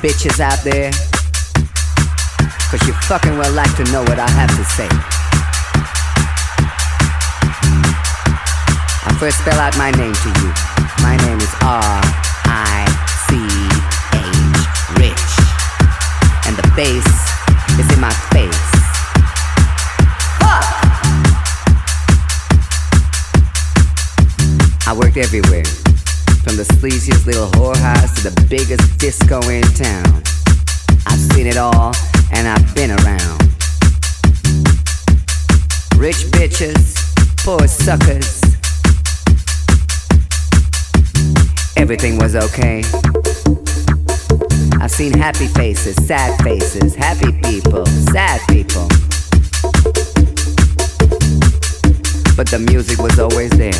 bitches out there? Cause you fucking well like to know what I have to say. I first spell out my name to you. Disco in town. I've seen it all and I've been around. Rich bitches, poor suckers. Everything was okay. I've seen happy faces, sad faces, happy people, sad people. But the music was always there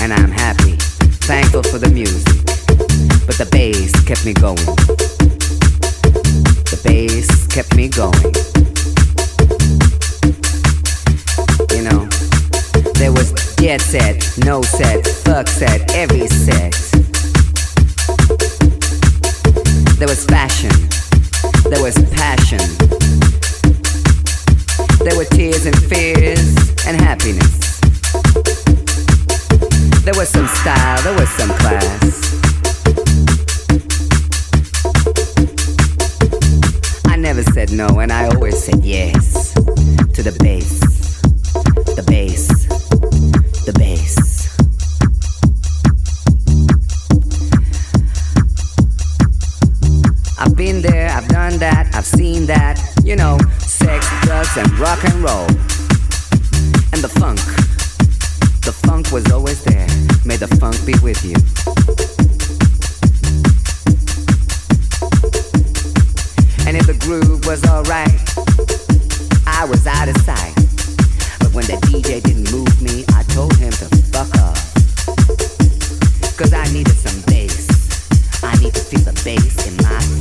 and I'm happy, thankful for the music. But the bass kept me going. The bass kept me going. You know, there was get set, no set, fuck set, every set. I've been there, I've done that, I've seen that. You know, sex, drugs, and rock and roll. And the funk. The funk was always there. May the funk be with you. And if the groove was alright, I was out of sight. But when the DJ didn't move me, I told him to fuck off. Cause I needed some bass. I need to feel the bass in my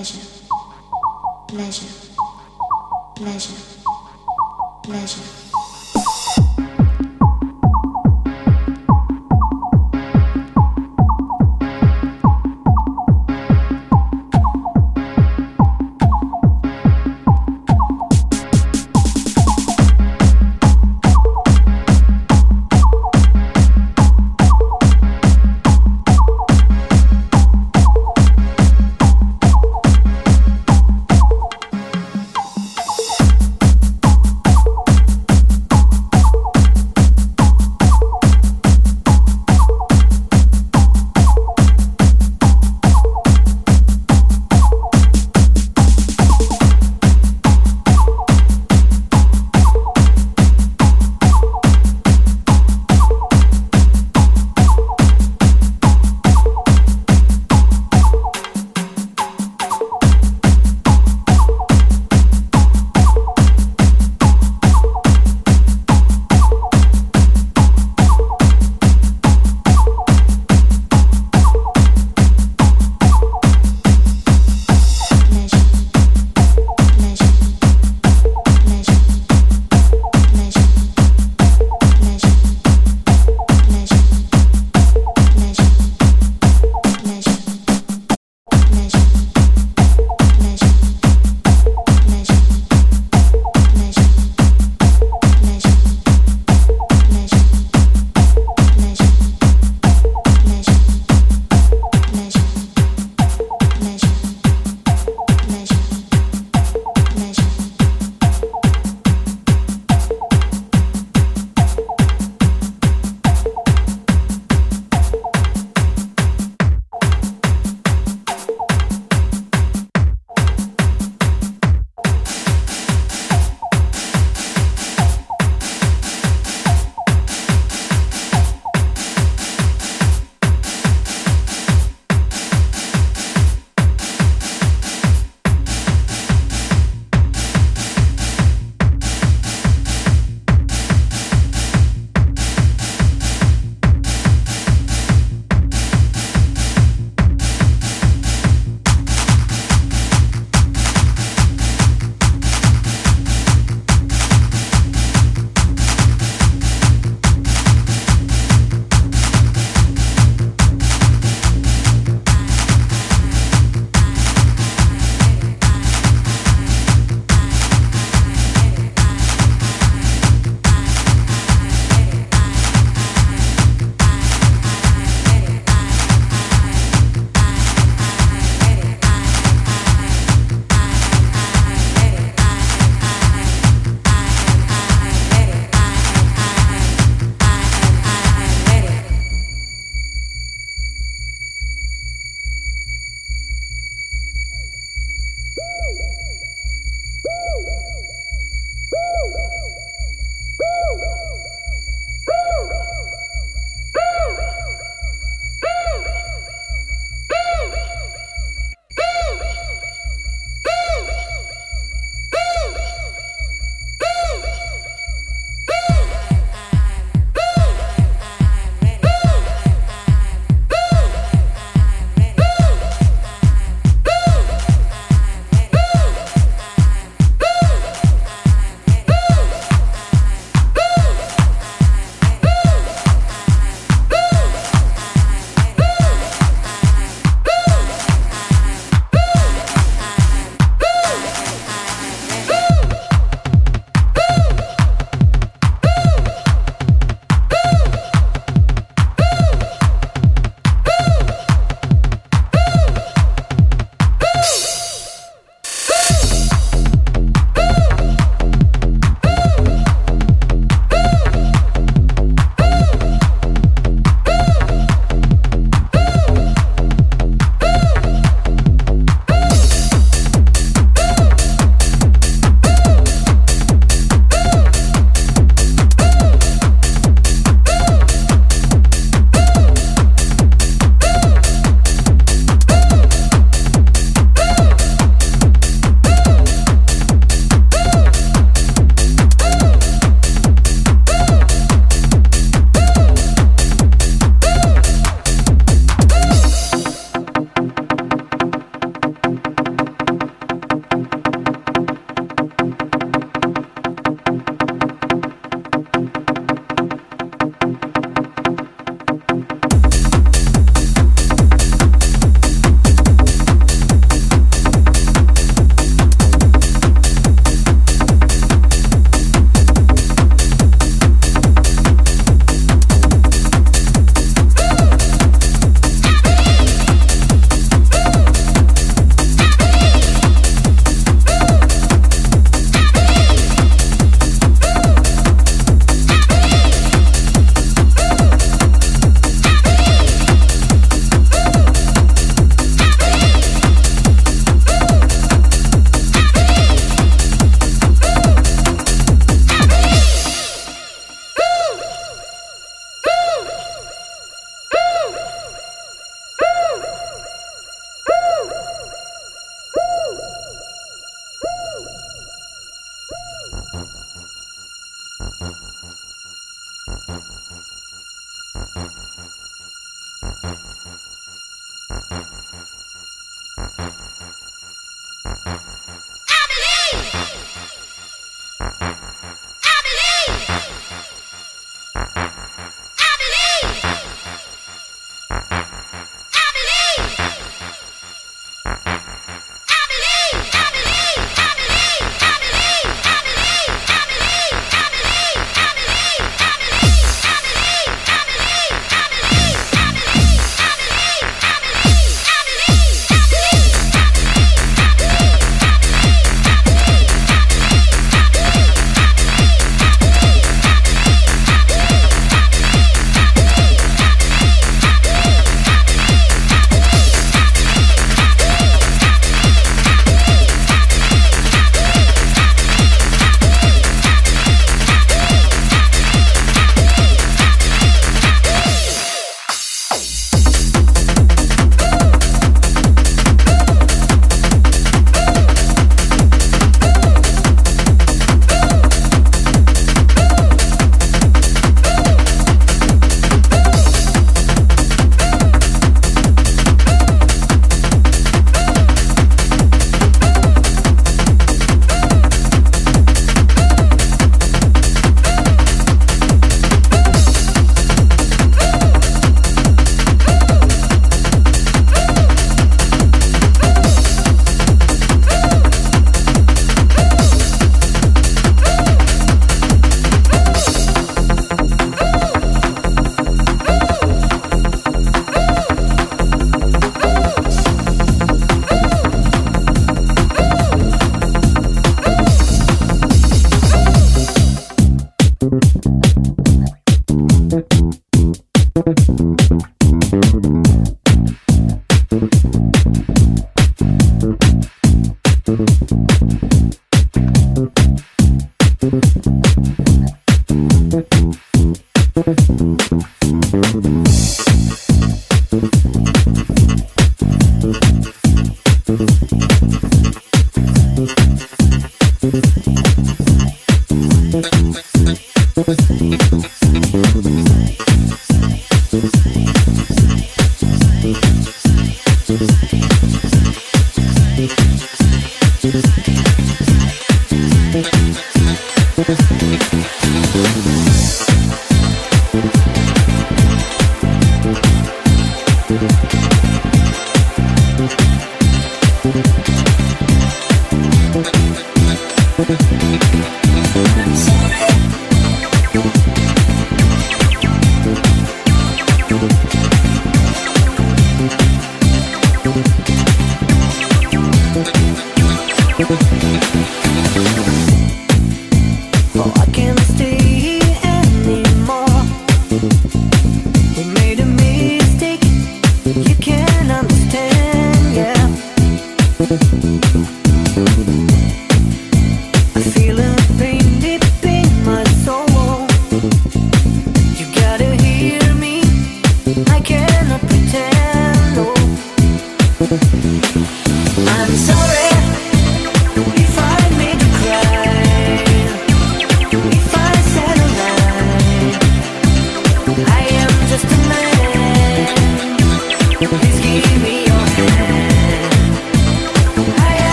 pleasure, pleasure, pleasure, pleasure.